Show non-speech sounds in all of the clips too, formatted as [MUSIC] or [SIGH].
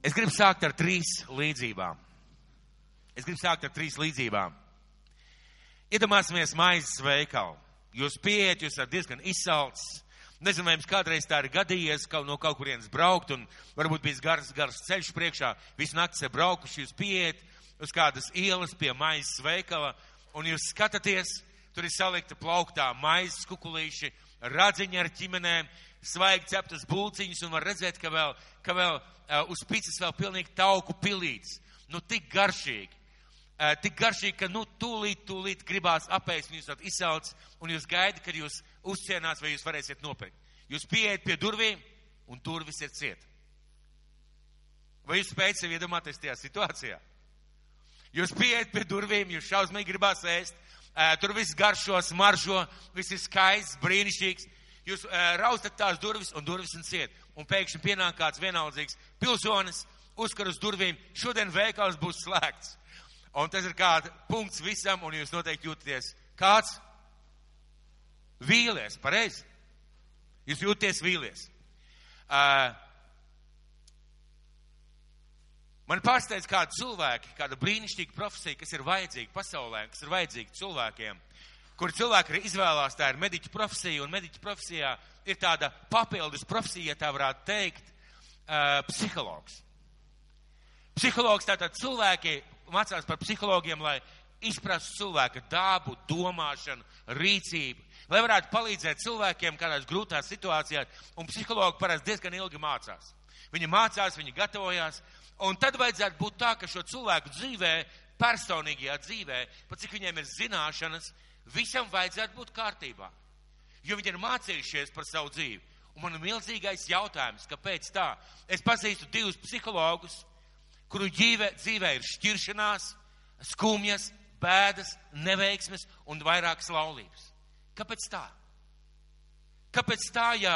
Es gribu sākt ar trīs līdzībām. Es gribu sākt ar trīs līdzībām. Iedomāsimies maizes veikalu. Jūs pieiet, jūs esat diezgan izsalcis. Nezinu, vai jums kādreiz tā ir gadījies, ka no kaut kurienes braukt, un varbūt bijis gars, gars ceļš priekšā, visu nakti ir braukuši, jūs pieiet uz kādas ielas pie maizes veikala, un jūs skatāties, tur ir salikta plauktā maizes kukulīši, radziņi ar ķimenēm, svaigi ceptas bulciņas, un var redzēt, ka vēl, ka vēl uh, uz pīcis vēl pilnīgi tauku pilīts. Nu, tik garšīgi. Uh, tik garšīgi, ka, nu, tūlīt, tūlīt gribās apēst, un jūs esat izsauc, un jūs gaidat, kad jūs uzcienās, vai jūs varēsiet nopirkt. Jūs pieiet pie durvīm, un durvis ir ciet. Vai jūs spējat sev iedomāties tajā situācijā? Jūs pieiet pie durvīm, jūs šausmīgi gribās ēst, tur viss garšo, smaržo, viss ir skaists, brīnišķīgs. Jūs raustat tās durvis, un durvis ir ciet. Un pēkšņi pienāk kāds vienaldzīgs pilsonis, uzkar uz durvīm, šodien veikals būs slēgts. Un tas ir kāds punkts visam, un jūs noteikti jūtaties kāds vīlies, pareizi? Jūs jūties vīlies. Uh, man pārsteidz kādi cilvēki, kāda brīnišķīga profesija, kas ir vajadzīga pasaulē, kas ir vajadzīga cilvēkiem, kur cilvēki izvēlās, tā ir mediķa profesija, un mediķa profesijā ir tāda papildus profesija, ja tā varētu teikt, uh, psihologs. Psihologs tātad cilvēki mācās par psihologiem, lai izprastu cilvēka dabu, domāšanu, rīcību, lai varētu palīdzēt cilvēkiem kādās grūtās situācijās, un psihologi parasti diezgan ilgi mācās. Viņi mācās, viņi gatavojās, un tad vajadzētu būt tā, ka šo cilvēku dzīvē, personīgajā dzīvē, pat cik viņiem ir zināšanas, visam vajadzētu būt kārtībā. Jo viņi ir mācījušies par savu dzīvi. Un man ir milzīgais jautājums, kāpēc tā? Es pazīstu divus psihologus, kuru dzīvē, dzīvē ir šķiršanās, skumjas, bēdas, neveiksmes un vairākas laulības. Kāpēc tā? Kāpēc tā, ja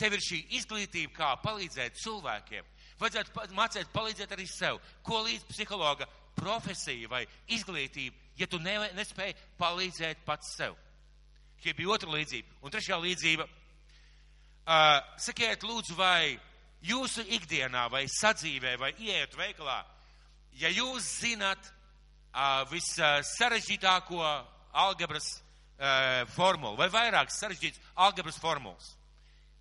tev ir šī izglītība, kā palīdzēt cilvēkiem, vajadzētu mācīt palīdzēt arī sev, ko līdz psihologa profesija vai izglītība, ja tu ne, nespēji palīdzēt pats sev. Šī bija otra līdzība. Un trešā līdzība. Uh, sakiet, lūdzu, vai jūsu ikdienā vai sadzīvē vai ieiet veikalā, ja jūs zinat uh, vissarežģītāko algebras uh, formulu vai vairākas sarežģītas algebras formulas,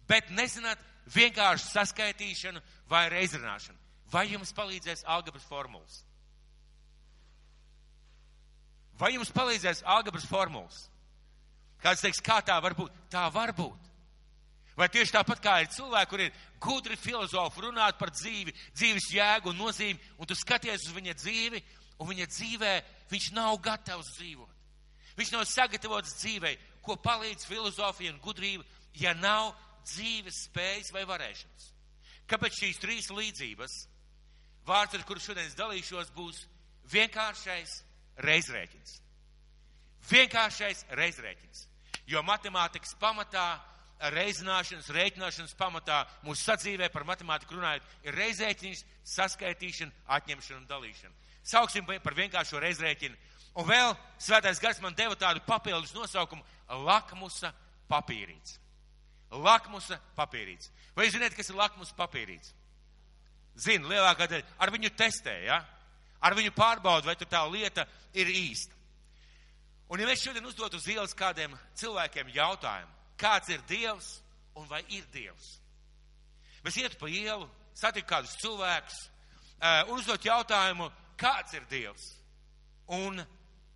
bet nezināt vienkārši saskaitīšanu vai reizrunāšanu, vai jums palīdzēs algebras formulas? Vai jums palīdzēs algebras formulas? Kāds teiks, kā tā var būt? Tā var būt. Vai tieši tāpat kā ir cilvēki, kur ir gudri filozofi runāt par dzīvi, dzīves jēgu un nozīmi, un tu skaties uz viņa dzīvi, un viņa dzīvē viņš nav gatavs dzīvot. Viņš nav sagatavots dzīvei, ko palīdz filozofija un gudrība, ja nav dzīves spējas vai varēšanas. Kāpēc šīs trīs līdzības, vārds, ar kuru šodien es dalīšos, būs vienkāršais reizrēķins. Vienkāršais reizrēķins. Jo matemātikas pamatā reizināšanas, rēķināšanas pamatā mūsu sadzīvē par matemātiku runājot, ir reizēķins, saskaitīšana, atņemšana un dalīšana. Sauksim par vienkāršo reizrēķinu. Un vēl svētais gars man deva tādu papildus nosaukumu - lakmusa papīrīts. Lakmusa papīrīts. Vai zināt, kas ir lakmusa papīrīts? Zinu, lielākā daļa. Ar viņu testē, ja? Ar viņu pārbaudu, vai tur tā lieta ir īsta. Un ja mēs šodien uzdot uz ielas kādiem cilvēkiem jautājumu, kāds ir Dievs un vai ir Dievs. Mēs ietu pa ielu, satiktu kādus cilvēkus uh, un uzdot jautājumu, kāds ir Dievs un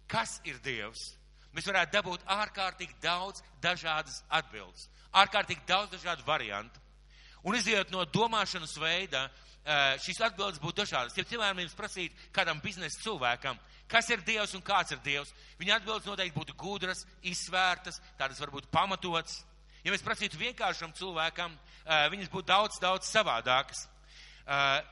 kas ir Dievs. Mēs varētu dabūt ārkārtīgi daudz dažādas atbildes, ārkārtīgi daudz dažādu variantu. Un iziet no domāšanas veida, uh, šīs atbildes būtu dažādas. Ja cilvēkam jums prasīt kādam biznesa cilvēkam, kas ir Dievs un kāds ir Dievs, viņa atbildes noteikti būtu gudras, izsvērtas, tādas varbūt pamatotas. Ja mēs prasītu vienkāršam cilvēkam, viņas būtu daudz, daudz savādākas.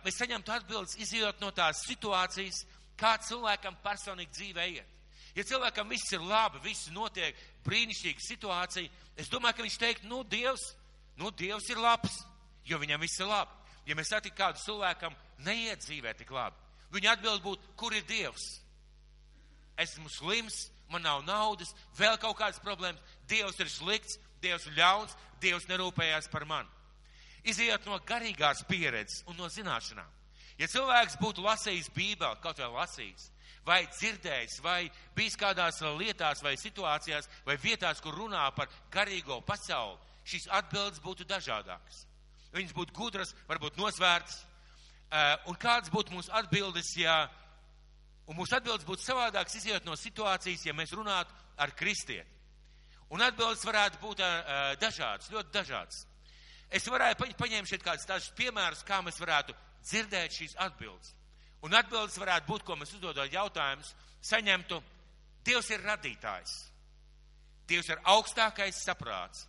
Mēs saņemtu atbildes izjūt no tās situācijas, kā cilvēkam personīgi dzīvē iet. Ja cilvēkam viss ir labi, viss notiek, brīnišķīga situācija, es domāju, ka viņš teikt, nu, Dievs, nu, Dievs ir labs, jo viņam viss ir labi. Ja mēs satiktu kādu cilvēkam, neiet dzīvē tik labi, viņa atbild būtu, kur ir Dievs? esmu slims, man nav naudas, vēl kaut kādas problēmas. Dievs ir slikts, Dievs ir ļauns, Dievs nerūpējās par mani. Iziet no garīgās pieredzes un no zināšanām. Ja cilvēks būtu lasījis Bībeli, kaut vai lasījis, vai dzirdējis, vai bijis kādās lietās, vai situācijās, vai vietās, kur runā par garīgo pasauli, šīs atbildes būtu dažādākas. Viņas būtu gudras, varbūt nosvērtas. Eh, un kādas būtu mūsu atbildes, ja mūsu atbildes būtu savādākas, izjūt no situācijas, ja mēs runātu ar kristieti. Un atbildes varētu būt uh, dažādas, ļoti dažādas. Es varētu paņemt šeit kādus tādus piemērus, kā mēs varētu dzirdēt šīs atbildes. Un atbildes varētu būt, ko mēs uzdodot jautājumus, saņemtu, Dievs ir radītājs. Dievs ir augstākais saprāts.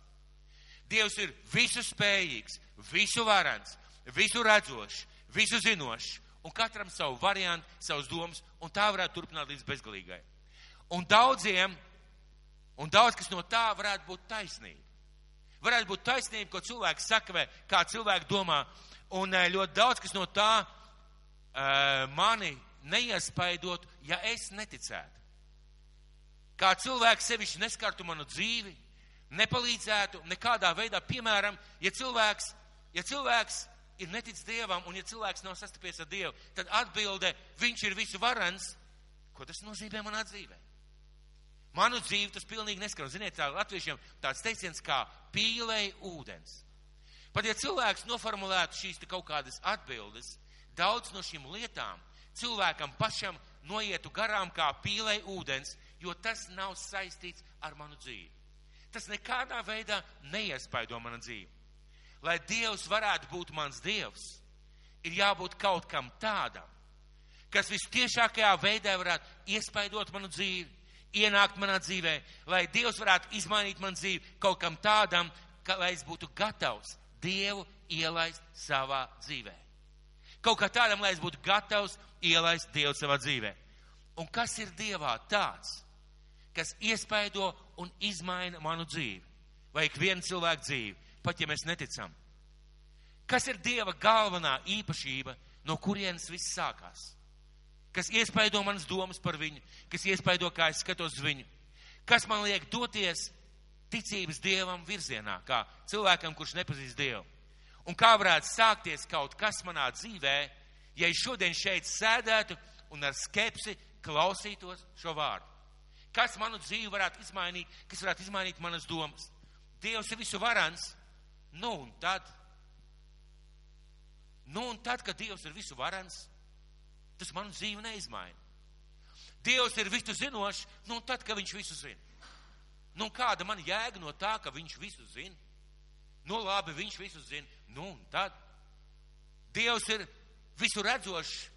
Dievs ir visu spējīgs, visu varants, visu redzošs, visu zinošs, un katram savu variantu, savus domas, un tā varētu turpināt līdz bezgalīgai. Un daudziem Un daudz kas no tā varētu būt taisnība. Varētu būt taisnība, ko cilvēks saka, vai kā cilvēki domā. Un eh, ļoti daudz kas no tā mani neiespaidot, ja es neticētu. Kā cilvēks sevišķi neskartu manu dzīvi, nepalīdzētu nekādā veidā, piemēram, ja cilvēks, ja cilvēks ir netic Dievam un ja cilvēks nav sastapies ar Dievu, tad atbilde, viņš ir visu varans, ko tas nozīmē manā dzīvē? Manu dzīvi tas pilnīgi neskaro. Ziniet, tā latviešiem tāds teiciens kā pīlēja ūdens. Pat ja cilvēks noformulētu šīs kaut kādas atbildes, daudz no šīm lietām cilvēkam pašam noietu garām kā pīlēja ūdens, jo tas nav saistīts ar manu dzīvi. Tas nekādā veidā neiespaido manu dzīvi. Lai Dievs varētu būt mans Dievs, ir jābūt kaut kam tādam, kas vistiešākajā veidā varētu iespaidot manu dzīvi, ienākt manā dzīvē, lai Dievs varētu izmainīt man dzīvi kaut kam tādam, ka, lai es būtu gatavs Dievu ielaist savā dzīvē. Kaut kā tādam, lai es būtu gatavs ielaist Dievu savā dzīvē. Un kas ir Dievā tāds, kas iespaido un izmaina manu dzīvi? Vai ikvienu cilvēku dzīvi, pat ja mēs neticam? Kas ir Dieva galvenā īpašība, no kurienes viss sākās? kas iespaido manas domas par viņu, kas iespaido, kā es skatos uz viņu, kas man liek doties ticības dievam virzienā, kā cilvēkam, kurš nepazīst dievu. Un kā varētu sākties kaut kas manā dzīvē, ja es šodien šeit sēdētu un ar skepsi klausītos šo vārdu. Kas manu dzīvi varētu izmainīt, kas varētu izmainīt manas domas? Dievs ir visu varans. Nu un tad, nu un tad, kad Dievs ir visu varans, tas manu dzīvi neizmaina. Dievs ir visu zinošs, nu tad, kad viņš visu zina. Nu kāda man jēga no tā, ka viņš visu zina? Nu labi, viņš visu zina. Nu un tad. Dievs ir visu redzošs.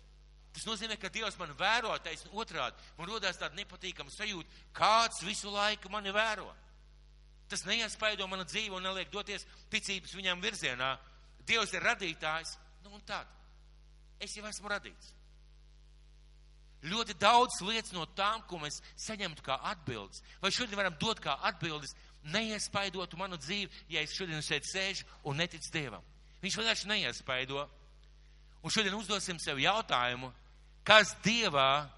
Tas nozīmē, ka Dievs man vēro taisn otrādi. Man rodās tāda nepatīkama sajūta, kāds visu laiku mani vēro. Tas neiespaido mana dzīvi un neliek doties ticības viņam virzienā. Dievs ir radītājs, nu un tad. Es jau esmu radīts. Ļoti daudz lietas no tām, ko mēs saņemtu kā atbildes, vai šodien varam dot kā atbildes, neiespaidotu manu dzīvi, ja es šodien šeit sēžu un neticu Dievam. Viņš vienkārši neiespaido. Un šodien uzdosim sev jautājumu, kas Dievā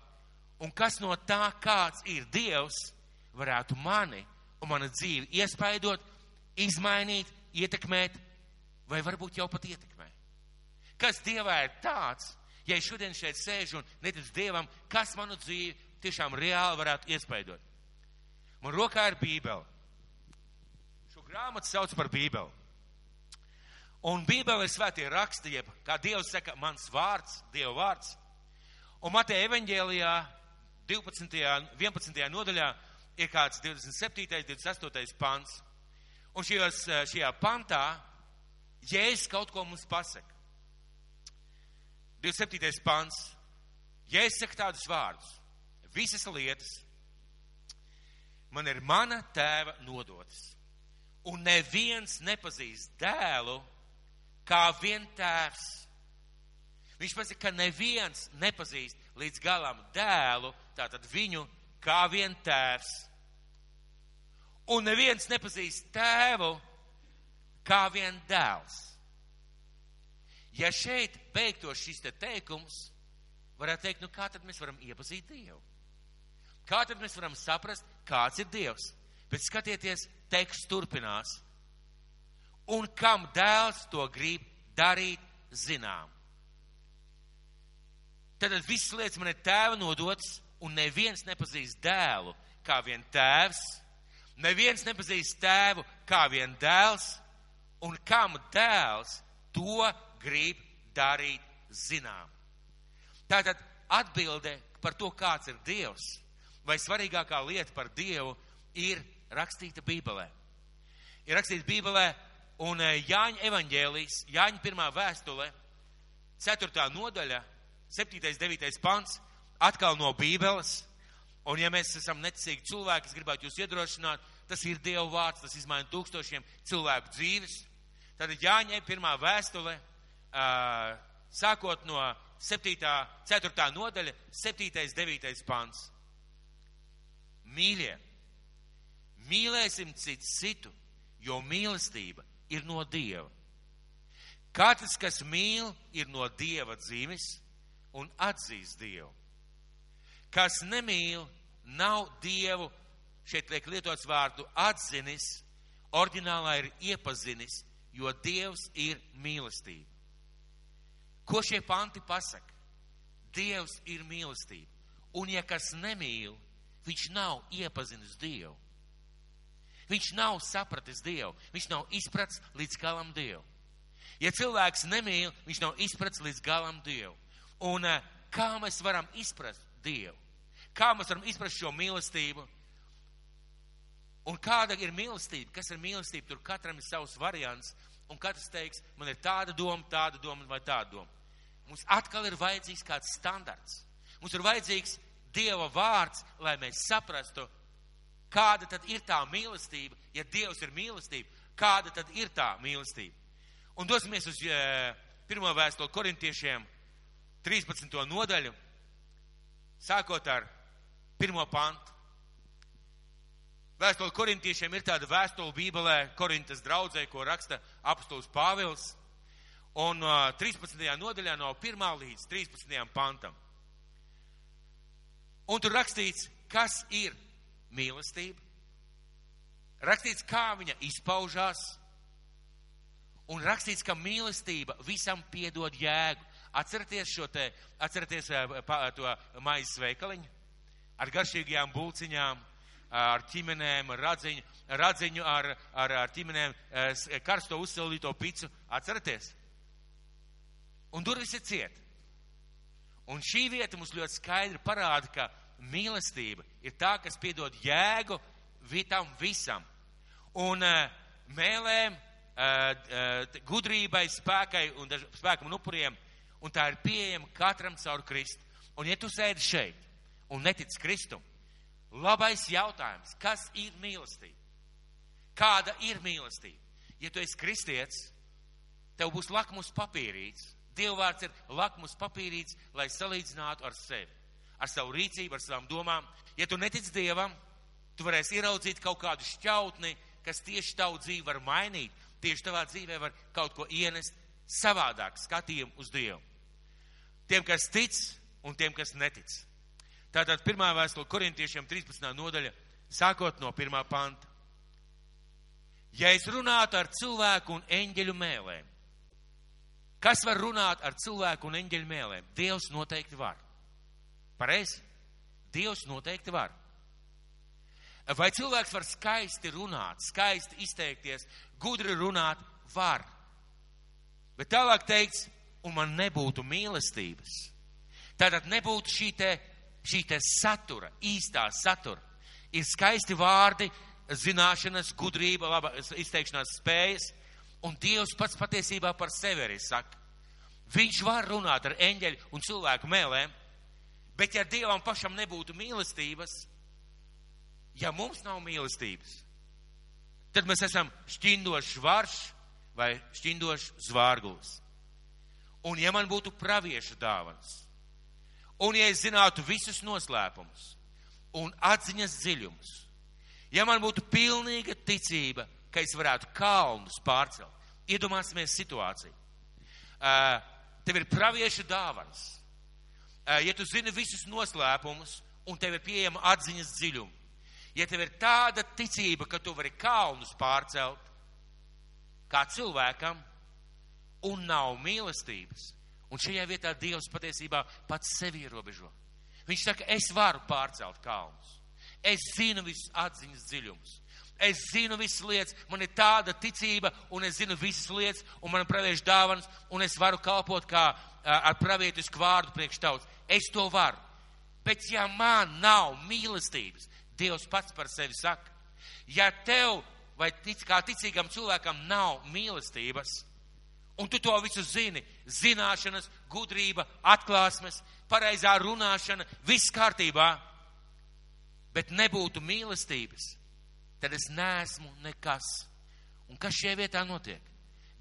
un kas no tā, kāds ir Dievs, varētu mani un mana dzīvi iespaidot, izmainīt, ietekmēt, vai varbūt jau pat ietekmē. Kas Dievā ir tāds, Ja es šodien šeit sēžu un neticu Dievam, kas manu dzīvi tiešām reāli varētu iespaidot? Man rokā ir Bībele. Grāmatu sauc par Bībeli. Un Bībele ir svētie raksti, jeb, kā Dievs saka, mans vārds, Dieva vārds. Un Mateja evaņģēlijā 12. 11. nodaļā ir kāds 27. 28. pants. Un šajos, šajā pantā Jēzus kaut ko mums pasaka. 27. pants. Ja es saku tādus vārdus, visas lietas man ir mana tēva nodotas, un neviens nepazīst dēlu kā vien tēvs. Viņš pasaka, ka neviens nepazīst līdz galam dēlu, tātad viņu kā vien tēvs. Un neviens nepazīst tēvu kā vien dēls. Ja šeit beigtos šis te teikums, varētu teikt, nu kā tad mēs varam iepazīt Dievu? Kā tad mēs varam saprast, kāds ir Dievs? Bet skatieties, teksts turpinās. Un kam dēls to grib darīt zinām? Tad visas lietas man ir tēva nodotas, un neviens nepazīst dēlu, kā vien tēvs. Neviens nepazīst tēvu, kā vien dēls, un kam dēls to grib darīt zinām. Tātad atbilde par to, kāds ir Dievs, vai svarīgākā lieta par Dievu, ir rakstīta Bībelē. Ir rakstīta Bībelē, un Jāņa evaņģēlijas, Jāņa pirmā vēstule, 4. nodaļa, 7. 9. pants, atkal no Bībeles. Un ja mēs esam neticīgi cilvēki, es gribētu jūs iedrošināt, tas ir Dieva vārds, tas izmaina tūkstošiem cilvēku dzīves. Tad Jāņai pirmā vēstule, uh, sākot no 7. 4. nodaļa, 7. 9. pants. Mīļie, mīlēsim citu citu, jo mīlestība ir no Dieva. Katrs, kas mīl, ir no Dieva dzīves un atzīst Dievu. Kas nemīl, nav Dievu, šeit liek lietots vārdu atzinis, oriģinālā ir iepazinis, jo Dievs ir mīlestība. Ko šie panti pasaka? Dievs ir mīlestība. Un ja kas nemīl, viņš nav iepazinis Dievu. Viņš nav sapratis Dievu, viņš nav izpratis līdz galam Dievu. Ja cilvēks nemīl, viņš nav izpratis līdz galam Dievu. Un eh, kā mēs varam izprast Dievu? Kā mēs varam izprast šo mīlestību? Un kāda ir mīlestība? Kas ir mīlestība? Tur katram ir savs variants, un katrs teiks, man ir tāda doma, tāda doma vai tāda doma. Mums atkal ir vajadzīgs kāds standarts. Mums ir vajadzīgs Dieva vārds, lai mēs saprastu, kāda tad ir tā mīlestība, ja Dievs ir mīlestība, kāda tad ir tā mīlestība. Un dosimies uz uh, pirmo vēstuli korintiešiem, 13. nodaļu, sākot ar pirmo pantu. Vēstule korintiešiem ir tāda vēstule Bībelē, Korintas draudzē, ko raksta apustulis Pāvils. Un uh, 13. nodaļā no 1. līdz 13. pantam. Un tur rakstīts, kas ir mīlestība. Rakstīts, kā viņa izpaužās. Un rakstīts, ka mīlestība visam piedod jēgu. Atcerieties šo te, atcerieties to maizes veikaliņu ar garšīgajām bulciņām, ar ķimenēm, ar radziņu, radziņu ar, ar, ar ķimenēm, karsto uzsildīto picu. Atcerieties? Un durvis ir ciet. Un šī vieta mums ļoti skaidri parāda, ka mīlestība ir tā, kas piedod jēgu vitam visam. Un uh, mēlēm, uh, uh, gudrībai, spēkai un daž, spēkam un upuriem, un tā ir pieejama katram caur Kristu. Un ja tu sēdi šeit un netic Kristum, labais jautājums, kas ir mīlestība? Kāda ir mīlestība? Ja tu esi kristietis, tev būs lakmus papīrīts. Dievvvārds ir lakmus papīrīts, lai salīdzinātu ar sevi ar savu rīcību, ar savām domām. Ja tu netic Dievam, tu varēsi ieraudzīt kaut kādu šķautni, kas tieši tavu dzīvi var mainīt, tieši tavā dzīvē var kaut ko ienest savādāk skatījumu uz Dievu. Tiem, kas tic un tiem, kas netic. Tātad pirmā vēstule korintiešiem 13. nodaļa, sākot no pirmā panta. Ja es runātu ar cilvēku un eņģeļu mēlēm, kas var runāt ar cilvēku un eņģeļu mēlēm? Dievs noteikti var. Pareizi? Dievs noteikti var. Vai cilvēks var skaisti runāt, skaisti izteikties, gudri runāt? Var. Bet tālāk teikts, un man nebūtu mīlestības. Tātad nebūtu šī te, šī te satura, īstā satura. Ir skaisti vārdi, zināšanas, gudrība, laba izteikšanās spējas, un Dievs pats patiesībā par sevi arī saka. Viņš var runāt ar eņģeļu un cilvēku mēlēm, Bet ja Dievam pašam nebūtu mīlestības, ja mums nav mīlestības, tad mēs esam šķindošs varš vai šķindošs zvārglis. Un ja man būtu pravieša dāvans, un ja es zinātu visus noslēpumus un atziņas dziļumus, ja man būtu pilnīga ticība, ka es varētu kalnus pārcelt, iedomāsimies situāciju. Tev ir pravieša dāvans ja tu zini visus noslēpumus un tev ir pieejama atziņas dziļuma, ja tev ir tāda ticība, ka tu vari kalnus pārcelt kā cilvēkam, un nav mīlestības, Un šajā vietā Dievs patiesībā pats sevi ierobežo. Viņš saka, es varu pārcelt kalnus. Es zinu visus atziņas dziļumus. Es zinu visas lietas, man ir tāda ticība, un es zinu visas lietas, un man praviešu dāvanas, un es varu kalpot kā ar pravietisku vārdu priekš tauts. Es to varu. Bet ja man nav mīlestības, Dievs pats par sevi saka, ja tev vai tic, kā ticīgam cilvēkam nav mīlestības, un tu to visu zini, zināšanas, gudrība, atklāsmes, pareizā runāšana, viss kārtībā, bet nebūtu mīlestības, tad es neesmu nekas. Un kas šajā vietā notiek?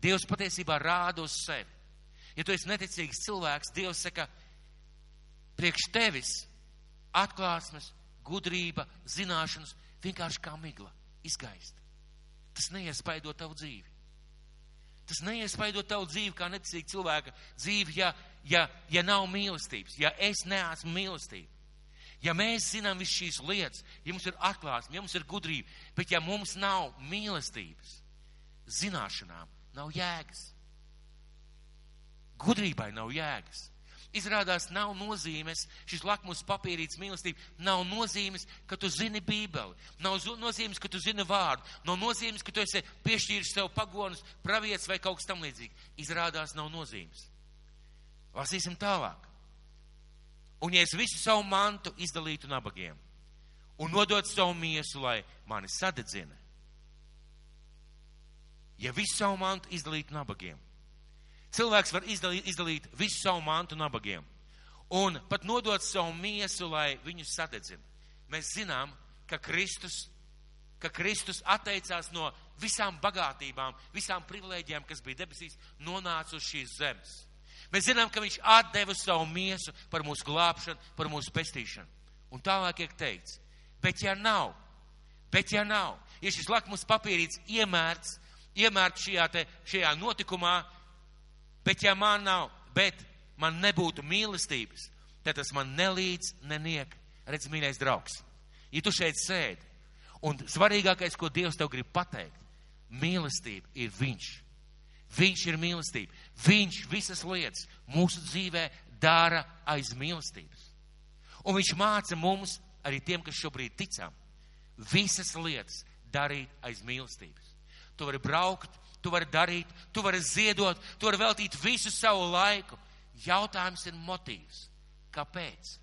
Dievs patiesībā rāda uz sevi. Ja tu esi neticīgs cilvēks, Dievs saka, priekš tevis atklāsmes, gudrība, zināšanas vienkārši kā migla izgaist. Tas neiespaido tavu dzīvi. Tas neiespaido tavu dzīvi kā neticīga cilvēka dzīvi, ja, ja, ja nav mīlestības, ja es neesmu mīlestība. Ja mēs zinām visu šīs lietas, ja mums ir atklāsme, ja mums ir gudrība, bet ja mums nav mīlestības, zināšanām nav jēgas. Gudrībai nav jēgas. Izrādās, nav nozīmes, šis lakmus papīrīts mīlestība, nav nozīmes, ka tu zini Bībeli, nav nozīmes, ka tu zini vārdu, nav nozīmes, ka tu esi piešķīris sev pagonus, pravietis vai kaut kas tam līdzīgi. Izrādās, nav nozīmes. Lasīsim tālāk. Un ja es visu savu mantu izdalītu nabagiem un nodot savu miesu, lai mani sadedzina, ja visu savu mantu izdalītu nabagiem, Cilvēks var izdalīt, izdalīt visu savu mantu nabagiem un pat nodot savu miesu, lai viņus sadedzina. Mēs zinām, ka Kristus, ka Kristus atteicās no visām bagātībām, visām privilēģijām, kas bija debesīs, nonāca uz šīs zemes. Mēs zinām, ka viņš atdeva savu miesu par mūsu glābšanu, par mūsu pestīšanu. Un tālāk tiek teikts, bet ja nav, bet ja nav, ja šis lakmus papīrīts iemērts, iemērts šajā, te, šajā notikumā, Bet ja man nav, bet man nebūtu mīlestības, tad tas man nelīdz neniek. Redz, mīļais draugs, ja tu šeit sēdi, un svarīgākais, ko Dievs tev grib pateikt, mīlestība ir Viņš. Viņš ir mīlestība. Viņš visas lietas mūsu dzīvē dara aiz mīlestības. Un viņš māca mums, arī tiem, kas šobrīd ticam, visas lietas darīt aiz mīlestības. Tu vari braukt tu vari darīt, tu vari ziedot, tu vari veltīt visu savu laiku. Jautājums ir motīvs. Kāpēc?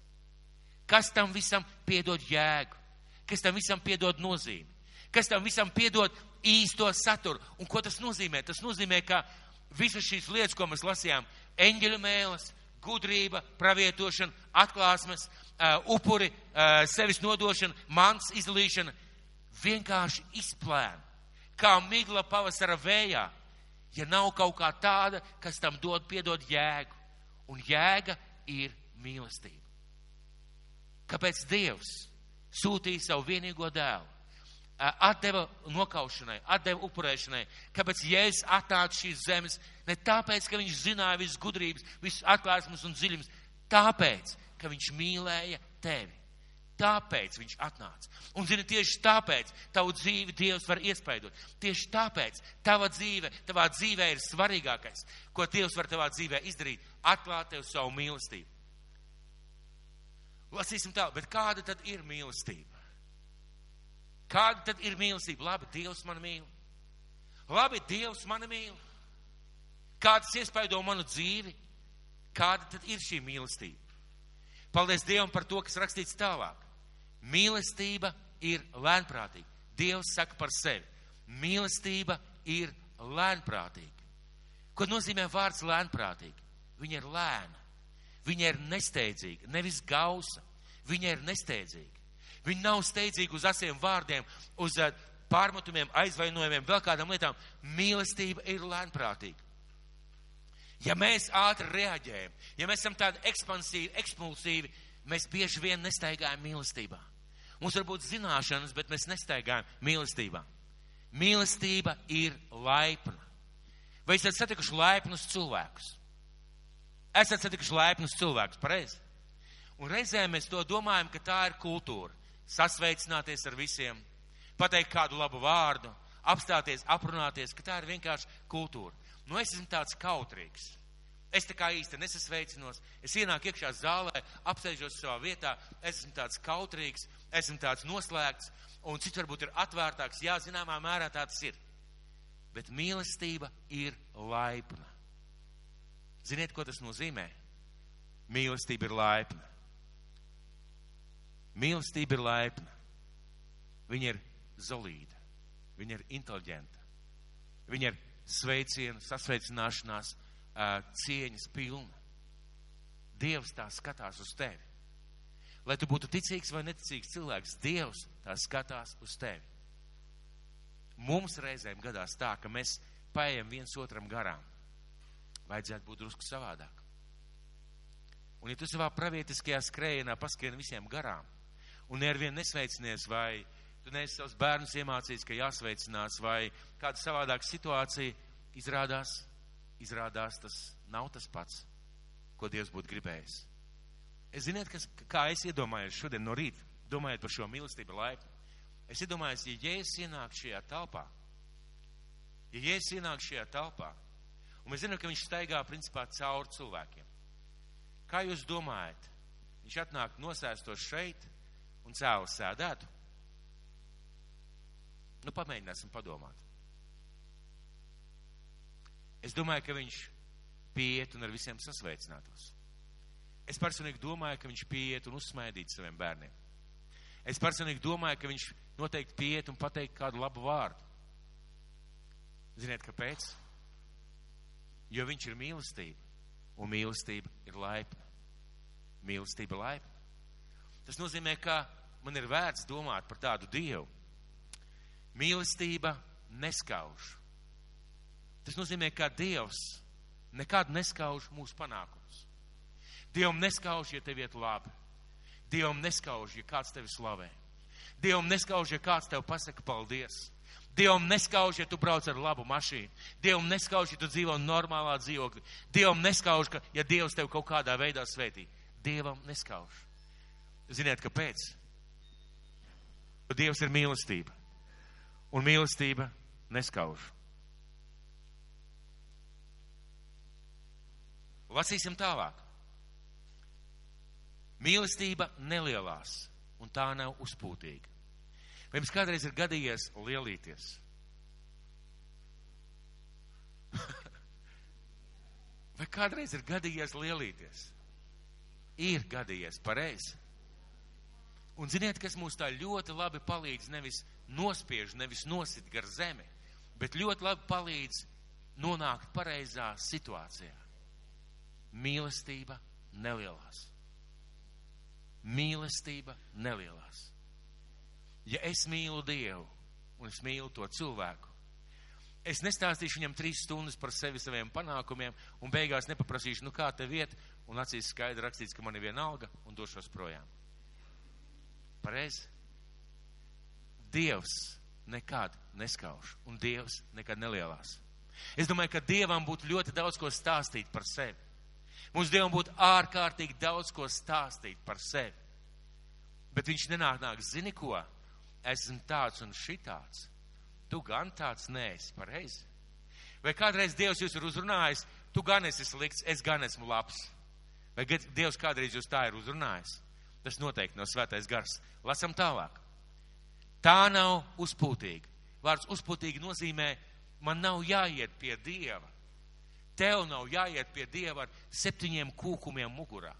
Kas tam visam piedod jēgu? Kas tam visam piedod nozīmi? Kas tam visam piedod īsto saturu? Un ko tas nozīmē? Tas nozīmē, ka visas šīs lietas, ko mēs lasījām, eņģeļu mēlis, gudrība, pravietošana, atklāsmes, uh, upuri, uh, sevis nodošana, mans izdalīšana, vienkārši izplēna kā migla pavasara vējā, ja nav kaut kā tāda, kas tam dod, piedod jēgu. Un jēga ir mīlestība. Kāpēc Dievs sūtīja savu vienīgo dēlu? Atdeva nokaušanai, atdeva upurēšanai. Kāpēc Jēzus atnāca šīs zemes? Ne tāpēc, ka viņš zināja visas gudrības, visas atklāsmes un dziļumus, tāpēc, ka viņš mīlēja tevi. Tāpēc viņš atnāca. Un, zini, tieši tāpēc tavu dzīvi Dievs var iespaidot. Tieši tāpēc tava dzīve, tavā dzīvē ir svarīgākais, ko Dievs var tavā dzīvē izdarīt - atklāt tev savu mīlestību. Lasīsim tā, bet kāda tad ir mīlestība? Kāda tad ir mīlestība? Labi, Dievs mani mīl. Labi, Dievs mani mīl. Kāds iespaido manu dzīvi? Kāda tad ir šī mīlestība? Paldies Dievam par to, kas rakstīts tālāk. Mīlestība ir lēnprātīga. Dievs saka par sevi. Mīlestība ir lēnprātīga. Ko nozīmē vārds lēnprātīga? Viņa ir lēna. Viņa ir nesteidzīga, nevis gausa. Viņa ir nesteidzīga. Viņa nav steidzīga uz asiem vārdiem, uz eh, pārmetumiem, aizvainojumiem, vēl kādām lietām. Mīlestība ir lēnprātīga. Ja mēs ātri reaģējam, ja mēs esam tādi ekspansīvi, ekspulsīvi, mēs bieži vien nestaigājam mīlestībā. Mums var būt zināšanas, bet mēs nestaigājam mīlestībā. Mīlestība ir laipna. Vai esat satikuši laipnus cilvēkus? Esat satikuši laipnus cilvēkus, pareizi? Un reizēm mēs to domājam, ka tā ir kultūra. Sasveicināties ar visiem, pateikt kādu labu vārdu, apstāties, aprunāties, ka tā ir vienkārši kultūra. Nu, es esmu tāds kautrīgs. Es tā kā īsti nesasveicinos, es ienāku iekšā zālē, apsēžos savā vietā, esmu tāds kautrīgs, esmu tāds noslēgts, un cits varbūt ir atvērtāks. Jā, zināmā mērā tāds ir. Bet mīlestība ir laipna. Ziniet, ko tas nozīmē? Mīlestība ir laipna. Mīlestība ir laipna. Viņa ir zolīda, viņa ir inteliģenta, viņa ir sveicienu, sasveicināšanās, cieņas pilna. Dievs tā skatās uz tevi. Lai tu būtu ticīgs vai neticīgs cilvēks, Dievs tā skatās uz tevi. Mums reizēm gadās tā, ka mēs paējam viens otram garām. Vajadzētu būt drusku savādāk. Un ja tu savā pravietiskajā skrējienā paskrien visiem garām, un nevienu nesveicinies, vai tu neesi savus bērnus iemācījis, ka jāsveicinās, vai kāda savādāka situācija, izrādās, izrādās tas nav tas pats, ko Dievs būtu gribējis. Es ziniet, kas, kā es iedomājos šodien no rīta, domājot par šo mīlestību laipni. Es iedomājos, ja Jēzus ienāk šajā telpā, ja Jēzus ienāk šajā telpā, un mēs zinām, ka viņš staigā principā cauri cilvēkiem. Kā jūs domājat? Viņš atnāk nosēstos šeit un cēlus sēdētu? Nu, pamēģināsim padomāt. Es domāju, ka viņš pieiet un ar visiem sasveicinātos. Es personīgi domāju, ka viņš pieiet un uzsmaidīt saviem bērniem. Es personīgi domāju, ka viņš noteikti pieiet un pateikt kādu labu vārdu. Ziniet, kāpēc? Jo viņš ir mīlestība, un mīlestība ir laipna. Mīlestība laipna. Tas nozīmē, ka man ir vērts domāt par tādu Dievu. Mīlestība neskauž. Tas nozīmē, ka Dievs nekad neskauž mūsu panākumus. Dievam neskauž, ja tev iet labi. Dievam neskauž, ja kāds tevi slavē. Dievam neskauž, ja kāds tev pasaka paldies. Dievam neskauž, ja tu brauc ar labu mašīnu. Dievam neskauž, ja tu dzīvo normālā dzīvoklī. Dievam neskauž, ka, ja Dievs tev kaut kādā veidā svētī. Dievam neskauž. Ziniet, kāpēc? Dievs ir mīlestība. Un mīlestība neskauž. Lasīsim tālāk. Mīlestība nelielās, un tā nav uzpūtīga. Vai jums kādreiz ir gadījies lielīties? [LAUGHS] Vai kādreiz ir gadījies lielīties? Ir gadījies, pareizi. Un ziniet, kas mums tā ļoti labi palīdz nevis nospiež, nevis nosit gar zemi, bet ļoti labi palīdz nonākt pareizā situācijā mīlestība nelielās. Mīlestība nelielās. Ja es mīlu Dievu un es mīlu to cilvēku, es nestāstīšu viņam trīs stundas par sevi, saviem panākumiem, un beigās nepaprasīšu, nu kā tev iet, un acīs skaidri rakstīts, ka man ir viena alga, un došos projām. Pareizi? Dievs nekad neskauž, un Dievs nekad nelielās. Es domāju, ka Dievam būtu ļoti daudz ko stāstīt par sevi. Mums Dievam būtu ārkārtīgi daudz ko stāstīt par sevi. Bet viņš nenāk, nāk, zini ko? Esmu tāds un šitāds. Tu gan tāds neesi, pareizi. Vai kādreiz Dievs jūs ir uzrunājis, tu gan esi slikts, es gan esmu labs. Vai Dievs kādreiz jūs tā ir uzrunājis? Tas noteikti nav svētais gars. Lasam tālāk. Tā nav uzpūtīga. Vārds uzpūtīgi nozīmē, man nav jāiet pie Dieva Tev nav jāiet pie Dieva ar septiņiem kūkumiem mugurā.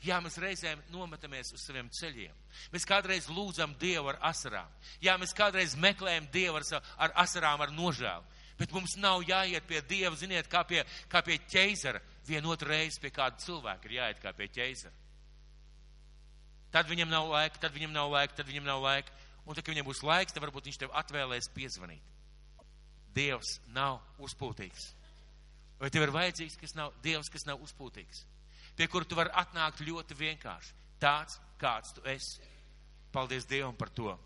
Jā, mēs reizēm nometamies uz saviem ceļiem. Mēs kādreiz lūdzam Dievu ar asarām. Jā, mēs kādreiz meklējam Dievu ar, ar asarām, ar nožēlu. Bet mums nav jāiet pie Dieva, ziniet, kā pie, kā pie ķeizara. Vienotru reizi pie kāda cilvēka ir jāiet kā pie ķeizara. Tad viņam nav laika, tad viņam nav laika, tad viņam nav laika. Un tad, kad viņam būs laiks, tad varbūt viņš tev atvēlēs piezvanīt. Dievs nav uzpūtīgs. Vai tev ir vajadzīgs, kas nav Dievs, kas nav uzpūtīgs, pie kura tu vari atnākt ļoti vienkārši, tāds, kāds tu esi. Paldies Dievam par to.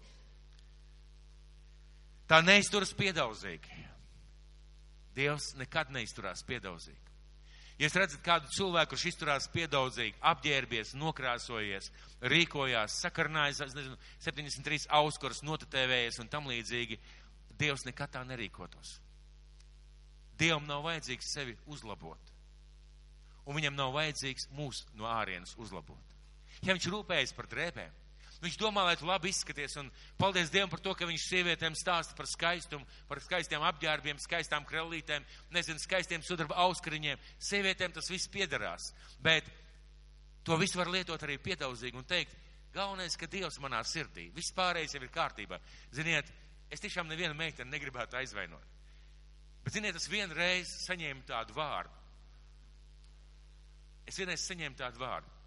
Tā neizturas piedaudzīgi. Dievs nekad neizturās piedaudzīgi. Ja jūs redzat kādu cilvēku, kurš izturās piedaudzīgi, apģērbies, nokrāsojies, rīkojās, sakarnājis, nezinu, 73 auskurs, notatēvējies un tam līdzīgi, Dievs nekad tā nerīkotos. Dievam nav vajadzīgs sevi uzlabot. un viņam nav vajadzīgs mūs no ārienes uzlabot. Ja viņš rūpējas par drēbēm, viņš domā, lai tu labi izskaties, un paldies Dievam par to, ka viņš sievietēm stāsta par skaistumu, par skaistiem apģērbiem, skaistām krellītēm, nezinu, skaistiem sudraba auskariņiem. Sievietēm tas viss piedarās, bet to visu var lietot arī piedaudzīgi un teikt, galvenais, ka Dievs manā sirdī, viss pārējais jau ir kārtībā. Ziniet, es tiešām nevienu meiteni negribētu aizvainot. Bet, ziniet, es vienreiz saņēmu tādu vārdu. Es vienreiz saņēmu tādu vārdu.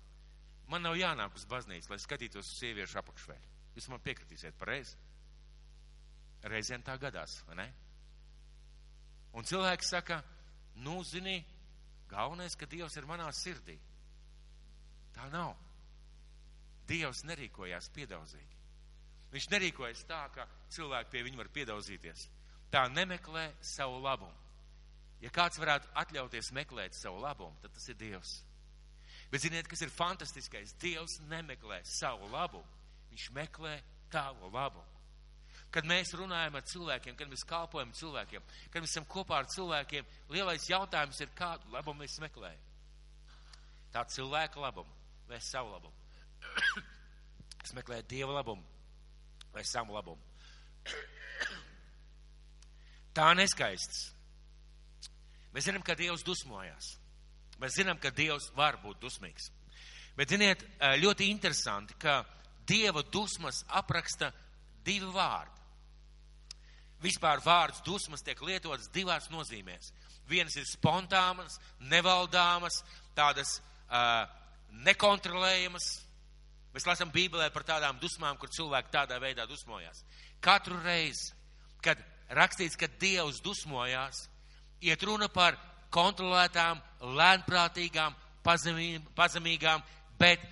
Man nav jānāk uz baznīcu, lai skatītos uz sieviešu apakšveļu. Jūs man piekritīsiet pareizi. Reizēm tā gadās, vai ne? Un cilvēks saka, nu, zini, galvenais, ka Dievs ir manā sirdī. Tā nav. Dievs nerīkojās piedaudzīgi. Viņš nerīkojas tā, ka cilvēki pie viņa var piedaudzīties. Tā nemeklē savu labumu. Ja kāds varētu atļauties meklēt savu labumu, tad tas ir Dievs. Bet ziniet, kas ir fantastiskais? Dievs nemeklē savu labumu, viņš meklē tavu labumu. Kad mēs runājam ar cilvēkiem, kad mēs kalpojam cilvēkiem, kad mēs esam kopā ar cilvēkiem, lielais jautājums ir, kādu labumu mēs meklējam. Tā cilvēka labumu vai savu labumu. [COUGHS] es meklēju Dieva labumu vai savu labumu. [COUGHS] Tā neskaists. Mēs zinām, ka Dievs dusmojās. Mēs zinām, ka Dievs var būt dusmīgs. Bet, ziniet, ļoti interesanti, ka Dieva dusmas apraksta divi vārdi. Vispār vārds dusmas tiek lietots divās nozīmēs. Vienas ir spontānas, nevaldāmas, tādas uh, nekontrolējamas. Mēs lasām Bībelē par tādām dusmām, kur cilvēki tādā veidā dusmojās. Katru reizi, kad rakstīts, ka Dievs dusmojās, iet runa par kontrolētām, lēnprātīgām, pazemīgām, bet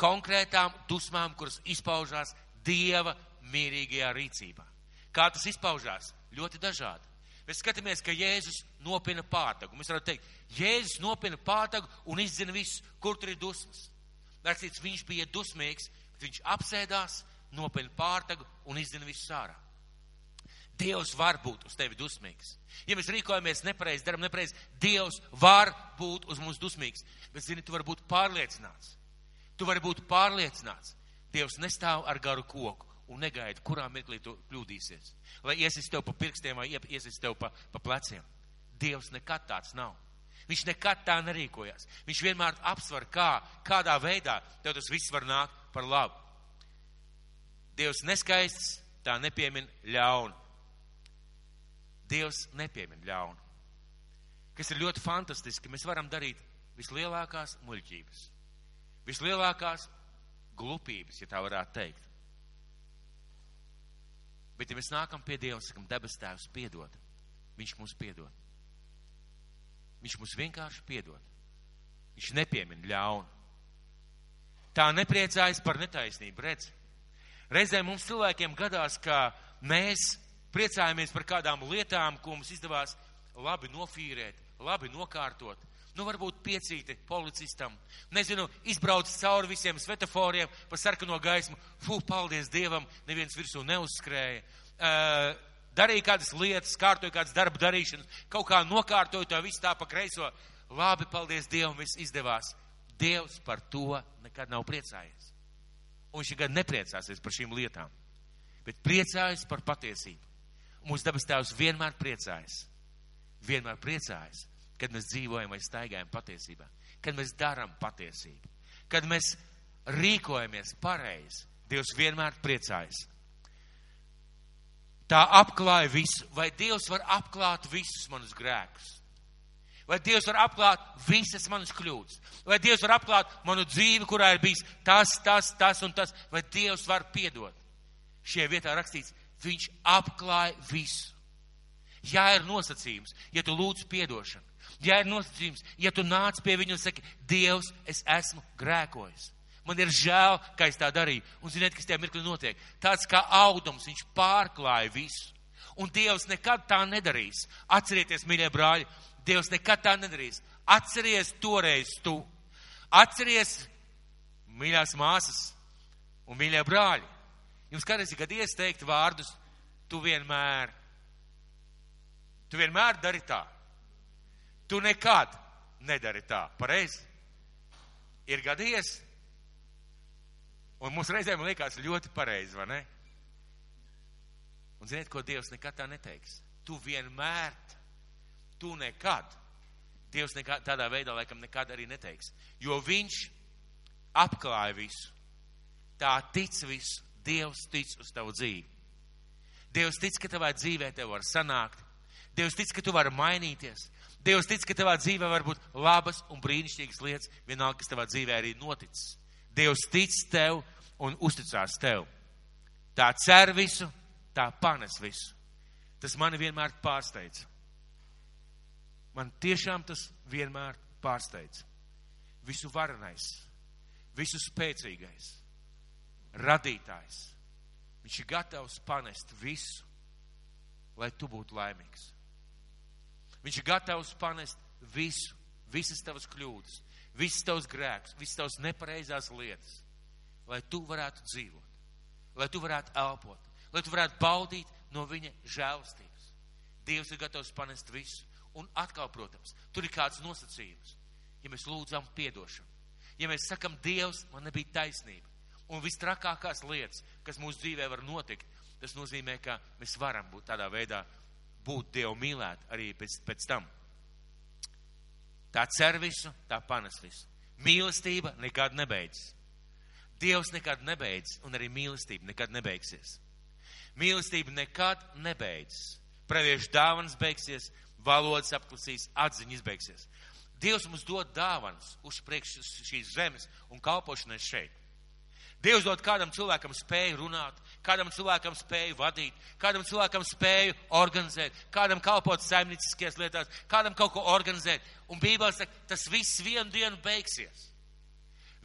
konkrētām dusmām, kuras izpaužās Dieva mierīgajā rīcībā. Kā tas izpaužās? Ļoti dažādi. Mēs skatāmies, ka Jēzus nopina pātagu. Mēs varam teikt, Jēzus nopina pātagu un izdzina visu, kur tur ir dusmas. Rakstīts, viņš bija dusmīgs, bet viņš apsēdās, nopina pātagu un izdzina visu sārā. Dievs var būt uz tevi dusmīgs. Ja mēs rīkojamies nepareizi, darām nepareizi, Dievs var būt uz mums dusmīgs. Bet, zini, tu vari būt pārliecināts. Tu vari būt pārliecināts. Dievs nestāv ar garu koku un negaida, kurā mirklī tu kļūdīsies. Lai iesis tev pa pirkstiem vai iesis tev pa, pa pleciem. Dievs nekad tāds nav. Viņš nekad tā nerīkojās. Viņš vienmēr apsver, kā, kādā veidā tev tas viss var nākt par labu. Dievs neskaists, tā nepiemin ļaunu. Dievs nepiemin ļaunu. Kas ir ļoti fantastiski, mēs varam darīt vislielākās muļķības, vislielākās glupības, ja tā varētu teikt. Bet, ja mēs nākam pie Dieva, sakam, debes tēvs piedod, Viņš mums piedod. Viņš mums vienkārši piedod. Viņš nepiemin ļaunu. Tā nepriecājas par netaisnību, redz. Reizēm mums cilvēkiem gadās, ka mēs priecājamies par kādām lietām, ko mums izdevās labi nofīrēt, labi nokārtot. Nu, varbūt piecīti policistam, nezinu, izbrauc cauri visiem svetoforiem pa sarkano gaismu. Fū, paldies Dievam, neviens virsū neuzskrēja. Uh, darīja kādas lietas, kārtoja kādas darba darīšanas, kaut kā nokārtoja to visu tā pa kreiso. Labi, paldies Dievam, viss izdevās. Dievs par to nekad nav priecājies. Un viņš nekad nepriecāsies par šīm lietām, bet priecājas par patiesību. Mūsu dabas tēvs vienmēr priecājas. Vienmēr priecājas, kad mēs dzīvojam vai staigājam patiesībā, kad mēs darām patiesību, kad mēs rīkojamies pareizi. Dievs vienmēr priecājas. Tā apklāja visu, vai Dievs var apklāt visus manus grēkus? Vai Dievs var apklāt visas manas kļūdas? Vai Dievs var apklāt manu dzīvi, kurā ir bijis tas, tas, tas un tas? Vai Dievs var piedot? Šie vietā rakstīts, viņš apklāja visu. Jā, ir nosacījums, ja tu lūdz piedošanu. Jā, ir nosacījums, ja tu nāc pie viņa un saki, Dievs, es esmu grēkojis. Man ir žēl, ka es tā darīju. Un ziniet, kas tajā mirklī notiek? Tāds kā audums, viņš pārklāja visu. Un Dievs nekad tā nedarīs. Atcerieties, mīļie brāļi, Dievs nekad tā nedarīs. Atceries toreiz tu. Atceries, mīļās māsas un mīļie brāļi. Jums kādreiz ir gadījies teikt vārdus, tu vienmēr. Tu vienmēr dari tā. Tu nekad. nedari tā. Pareizi? Ir gadījies? Un mums reizēm liekas ļoti pareizi, vai ne? Un ziniet, ko Dievs nekad tā neteiks? Tu vienmēr, tu nekad. Dievs nekad, tādā veidā laikam nekad arī neteiks. Jo viņš apklāja visu. Tā tic visu. Dievs tic uz tavu dzīvi. Dievs tic, ka tavā dzīvē tev var sanākt. Dievs tic, ka tu vari mainīties. Dievs tic, ka tavā dzīvē var būt labas un brīnišķīgas lietas, vienalga, kas tavā dzīvē arī noticis. Dievs tic tev un uzticās tev. Tā cer visu, tā panes visu. Tas mani vienmēr pārsteidz. Man tiešām tas vienmēr pārsteidz. Visu varenais, visu spēcīgais, radītājs. Viņš ir gatavs panest visu, lai tu būtu laimīgs. Viņš ir gatavs panest visu, visas tavas kļūdas, visas tavas grēkus, visas tavas nepareizās lietas, lai tu varētu dzīvot, lai tu varētu elpot, lai tu varētu baudīt no viņa žēlastības. Dievs ir gatavs panest visu. Un atkal, protams, tur ir kāds nosacījums. Ja mēs lūdzam piedošanu, ja mēs sakam, Dievs, man nebija taisnība, un vistrakākās lietas, kas mūsu dzīvē var notikt, tas nozīmē, ka mēs varam būt tādā veidā, būt Dievu mīlēt arī pēc, pēc tam. Tā cer visu, tā panes visu. Mīlestība nekad nebeidzas. Dievs nekad nebeidz, un arī mīlestība nekad nebeigsies. Mīlestība nekad nebeidzas. Praviešu dāvanas beigsies, valodas apklusīs, atziņa izbeigsies. Dievs mums dod dāvanas uz priekš šīs zemes un kalpošanai šeit. Dievs dod kādam cilvēkam spēju runāt, kādam cilvēkam spēju vadīt, kādam cilvēkam spēju organizēt, kādam kalpot saimnieciskajās lietās, kādam kaut ko organizēt. Un Bībelē saka, tas viss vienu dienu beigsies.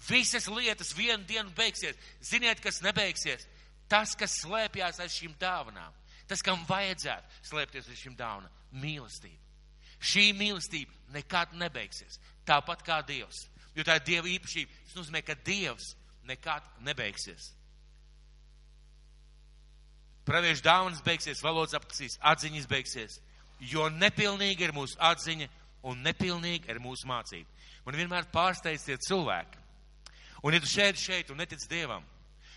Visas lietas vienu dienu beigsies. Ziniet, kas nebeigsies? Tas, kas slēpjas aiz šīm dāvanām. Tas, kam vajadzētu slēpties aiz šīm dāvanām - mīlestība. Šī mīlestība nekad nebeigsies. Tāpat kā Dievs. Jo tā ir Dieva īpašība. Tas nozīmē, ka Dievs nekad nebeigsies. Praviešu dāvanas beigsies, valodas apkasīs, atziņas beigsies, jo nepilnīga ir mūsu atziņa un nepilnīga ir mūsu mācība. Man vienmēr pārsteidz tie cilvēki. Un ja tu šeit, šeit un netic Dievam,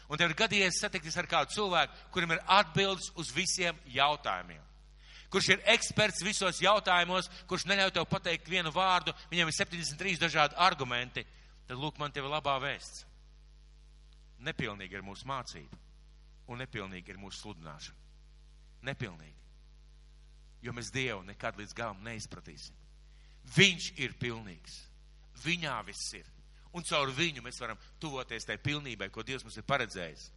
un tev ir gadījies satikties ar kādu cilvēku, kurim ir atbildes uz visiem jautājumiem, kurš ir eksperts visos jautājumos, kurš neļauj tev pateikt vienu vārdu, viņam ir 73 dažādi argumenti, tad lūk, man tev ir labā vēsts. Nepilnīga ir mūsu mācība, un nepilnīga ir mūsu sludināšana. Nepilnīga. Jo mēs Dievu nekad līdz galam neizpratīsim. Viņš ir pilnīgs. Viņā viss ir. Un caur viņu mēs varam tuvoties tai pilnībai, ko Dievs mums ir paredzējis.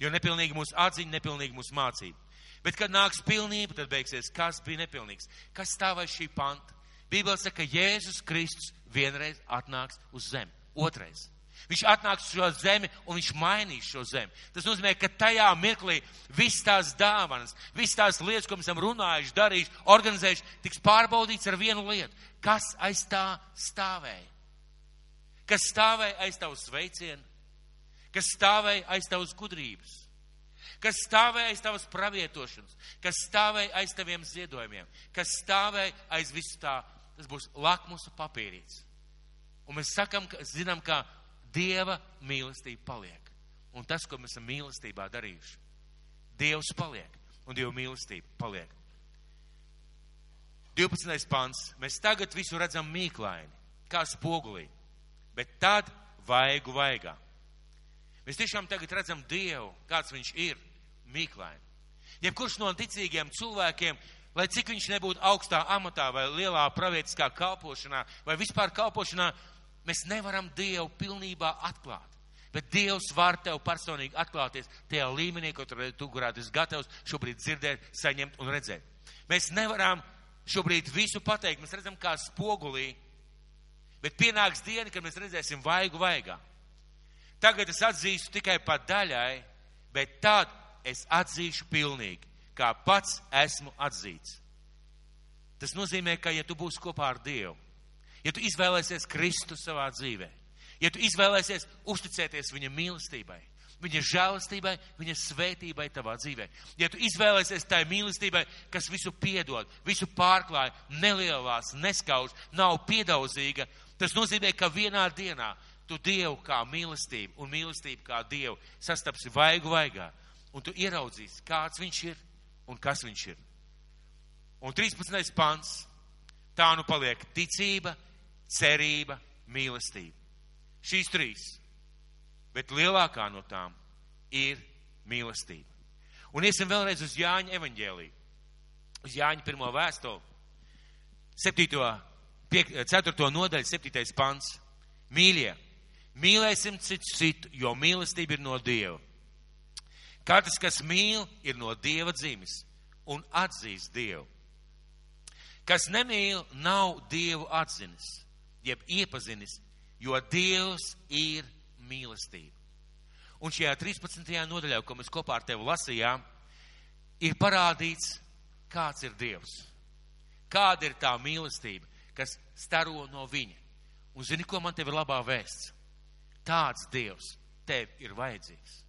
Jo nepilnīgi mūsu atziņa, nepilnīgi mūsu mācība. Bet, kad nāks pilnība, tad beigsies, kas bija nepilnīgs. Kas stāv aiz šī panta? Bībele saka, ka Jēzus Kristus vienreiz atnāks uz zemi. Otrais. Viņš atnāks uz šo zemi un viņš mainīs šo zemi. Tas nozīmē, ka tajā mirklī viss tās dāvanas, viss tās lietas, ko mēs esam runājuši, darījuši, organizējuši, tiks pārbaudīts ar vienu lietu. Kas aiz tā stāvēja? Kas stāvēja aiz tavas sveicienu? Kas stāvēja aiz tavas gudrības? Kas stāvēja aiz tavas pravietošanas? Kas stāvēja aiz taviem ziedojumiem? Kas stāvēja aiz visu tā? Tas būs lakmusa papīrīts. Un mēs sakam, ka, zinām, ka Dieva mīlestība paliek. Un tas, ko mēs esam mīlestībā darījuši, Dievs paliek un Dieva mīlestība paliek. 12. pants. Mēs tagad visu redzam mīklaini, kā spogulī, bet tad vaigu vaigā. Mēs tiešām tagad redzam Dievu, kāds viņš ir, mīklaini. Jebkurš no ticīgiem cilvēkiem, lai cik viņš nebūtu augstā amatā vai lielā pravietiskā kalpošanā vai vispār kalpošanā, Mēs nevaram Dievu pilnībā atklāt. Bet Dievs var tev personīgi atklāties tajā līmenī, ko tu varētu esi gatavs šobrīd dzirdēt, saņemt un redzēt. Mēs nevaram šobrīd visu pateikt. Mēs redzam, kā spogulī. Bet pienāks diena, kad mēs redzēsim vaigu vaigā. Tagad es atzīstu tikai pa daļai, bet tad es atzīšu pilnīgi, kā pats esmu atzīts. Tas nozīmē, ka ja tu būsi kopā ar Dievu, ja tu izvēlēsies Kristu savā dzīvē, ja tu izvēlēsies uzticēties viņa mīlestībai, viņa žēlastībai, viņa svētībai tavā dzīvē. Ja tu izvēlēsies tai mīlestībai, kas visu piedod, visu pārklāja, nelielās, neskauž, nav piedauzīga, tas nozīmē, ka vienā dienā tu Dievu kā mīlestību un mīlestību kā Dievu sastapsi vaigu vaigā, un tu ieraudzīsi, kāds viņš ir un kas viņš ir. Un 13. pants, tā nu paliek ticība, cerība, mīlestība. Šīs trīs bet lielākā no tām ir mīlestība. Un iesim vēlreiz uz Jāņa evaņģēliju, uz Jāņa pirmo vēstuli, 7. 4. nodaļa, 7. pants. Mīļie, mīlēsim citu citu, jo mīlestība ir no Dieva. Katrs, kas mīl, ir no Dieva dzimis un atzīst Dievu. Kas nemīl, nav Dievu atzinis, jeb iepazinis, jo Dievs ir mīlestība. Un šajā 13. nodaļā, ko mēs kopā ar tevi lasījām, ir parādīts, kāds ir Dievs. Kāda ir tā mīlestība, kas staro no viņa. Un zini, ko man tev ir labā vēsts? Tāds Dievs tev ir vajadzīgs.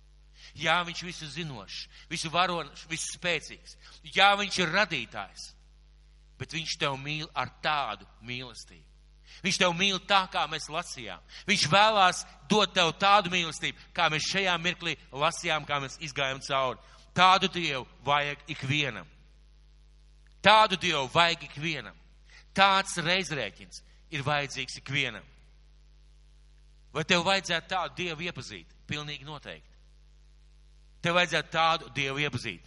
Jā, viņš visu zinošs, visu varošs, visu spēcīgs. Jā, viņš ir radītājs, bet viņš tev mīl ar tādu mīlestību. Viņš tev mīl tā, kā mēs lasījām. Viņš vēlās dot tev tādu mīlestību, kā mēs šajā mirklī lasījām, kā mēs izgājām cauri. Tādu Dievu vajag ikvienam. Tādu Dievu vajag ikvienam. Tāds reizrēķins ir vajadzīgs ikvienam. Vai tev vajadzētu tādu Dievu iepazīt? Pilnīgi noteikti. Tev vajadzētu tādu Dievu iepazīt.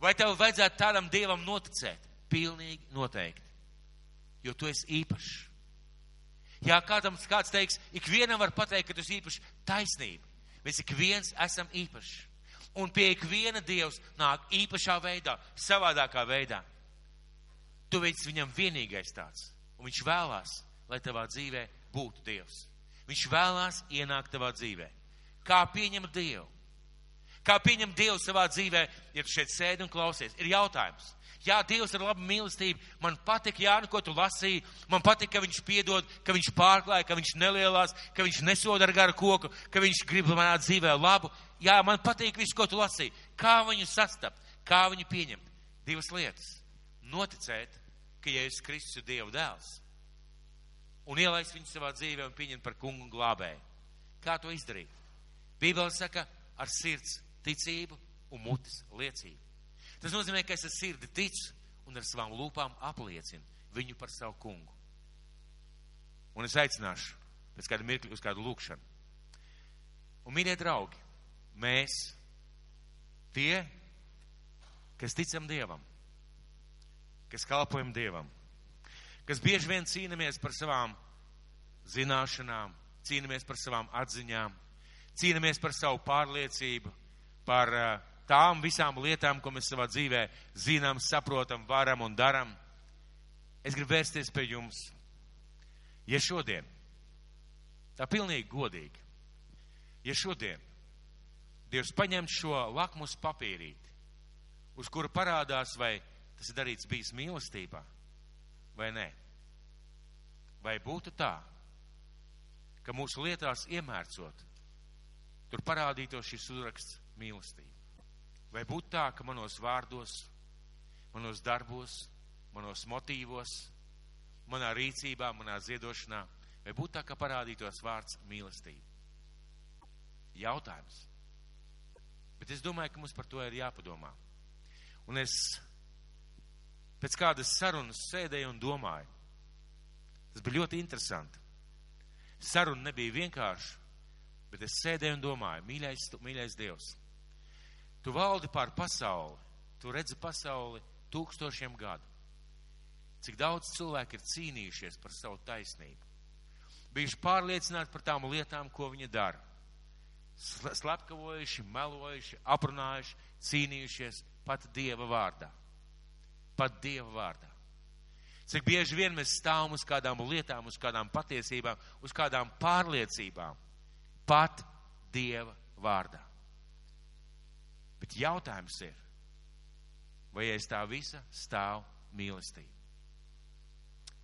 Vai tev vajadzētu tādam Dievam noticēt? Pilnīgi noteikti. Jo tu esi īpašs. Jā, kādam kāds teiks, ikvienam var pateikt, ka tu esi īpašs taisnība. Mēs ik viens esam īpašs. Un pie ikviena Dievs nāk īpašā veidā, savādākā veidā. Tu esi viņam vienīgais tāds. Un viņš vēlās, lai tavā dzīvē būtu Dievs. Viņš vēlās ienākt tavā dzīvē. Kā pieņemt Dievu? Kā pieņemt Dievu savā dzīvē, ja tu šeit sēdi un klausies? Ir jautājums. Jā, Dievs ir laba mīlestība. Man patīk, Jā, ko tu lasīji. Man patīk, ka viņš piedod, ka viņš pārklāja, ka viņš nelielās, ka viņš nesoda ar garu koku, ka viņš grib manā dzīvē labu. Jā, man patīk viss, ko tu lasīji. Kā viņu sastapt, kā viņu pieņemt? Divas lietas. Noticēt, ka Jēzus Kristus ir Dieva dēls. Un ielaist viņu savā dzīvē un pieņemt par kungu un glābēju. Kā to izdarīt? Bībele saka ar sirds ticību un mutes liecību. Tas nozīmē, ka es ar sirdi ticu un ar savām lūpām apliecinu viņu par savu kungu. Un es aicināšu pēc kāda mirkļa uz kādu lūkšanu. Un, mīļie draugi, mēs, tie, kas ticam Dievam, kas kalpojam Dievam, kas bieži vien cīnāmies par savām zināšanām, cīnāmies par savām atziņām, cīnāmies par savu pārliecību, par uh, tām visām lietām, ko mēs savā dzīvē zinām, saprotam, varam un daram. Es gribu vērsties pie jums. Ja šodien, tā pilnīgi godīgi, ja šodien Dievs paņem šo lakmus papīrīti, uz kura parādās, vai tas ir darīts bijis mīlestībā, vai nē, vai būtu tā, ka mūsu lietās iemērcot, tur parādītos šis uzraksts mīlestība. Vai būtu tā, ka manos vārdos, manos darbos, manos motīvos, manā rīcībā, manā ziedošanā, vai būtu tā, ka parādītos vārds mīlestība? Jautājums. Bet es domāju, ka mums par to ir jāpadomā. Un es pēc kādas sarunas sēdēju un domāju. Tas bija ļoti interesanti. Saruna nebija vienkārša, bet es sēdēju un domāju, mīļais, mīļais Dievs, Tu valdi pār pasauli, tu redzi pasauli tūkstošiem gadu. Cik daudz cilvēku ir cīnījušies par savu taisnību, bijuši pārliecināti par tām lietām, ko viņi dara. Slepkavojuši, melojuši, aprunājuši, cīnījušies pat Dieva vārdā. Pat Dieva vārdā. Cik bieži vien mēs stāvam uz kādām lietām, uz kādām patiesībām, uz kādām pārliecībām, pat Dieva vārdā. Bet jautājums ir, vai aiz tā visa stāv mīlestība?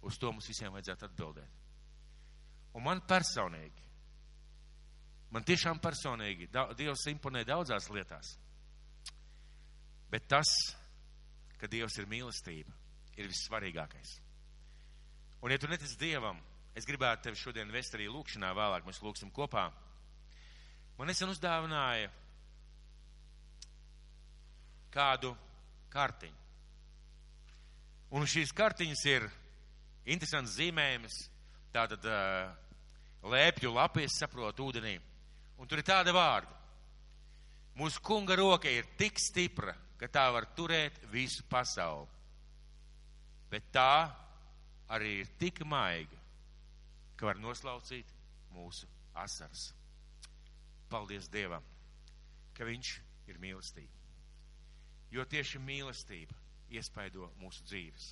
Uz to mums visiem vajadzētu atbildēt. Un man personīgi, Man tiešām personīgi Dievs imponē daudzās lietās. Bet tas, ka Dievs ir mīlestība, ir vissvarīgākais. Un ja tu netici Dievam, es gribētu tevi šodien vest arī lūkšanā, vēlāk mēs lūksim kopā. Man nesen uzdāvināja kādu kartiņu. Un šīs kartiņas ir interesants zīmējums, tātad uh, lēpju lapi, es saprotu, ūdenī. Un tur ir tāda vārda. Mūsu kunga roka ir tik stipra, ka tā var turēt visu pasauli. Bet tā arī ir tik maiga, ka var noslaucīt mūsu asaras. Paldies Dievam, ka Viņš ir mīlestība. Jo tieši mīlestība iespaido mūsu dzīves.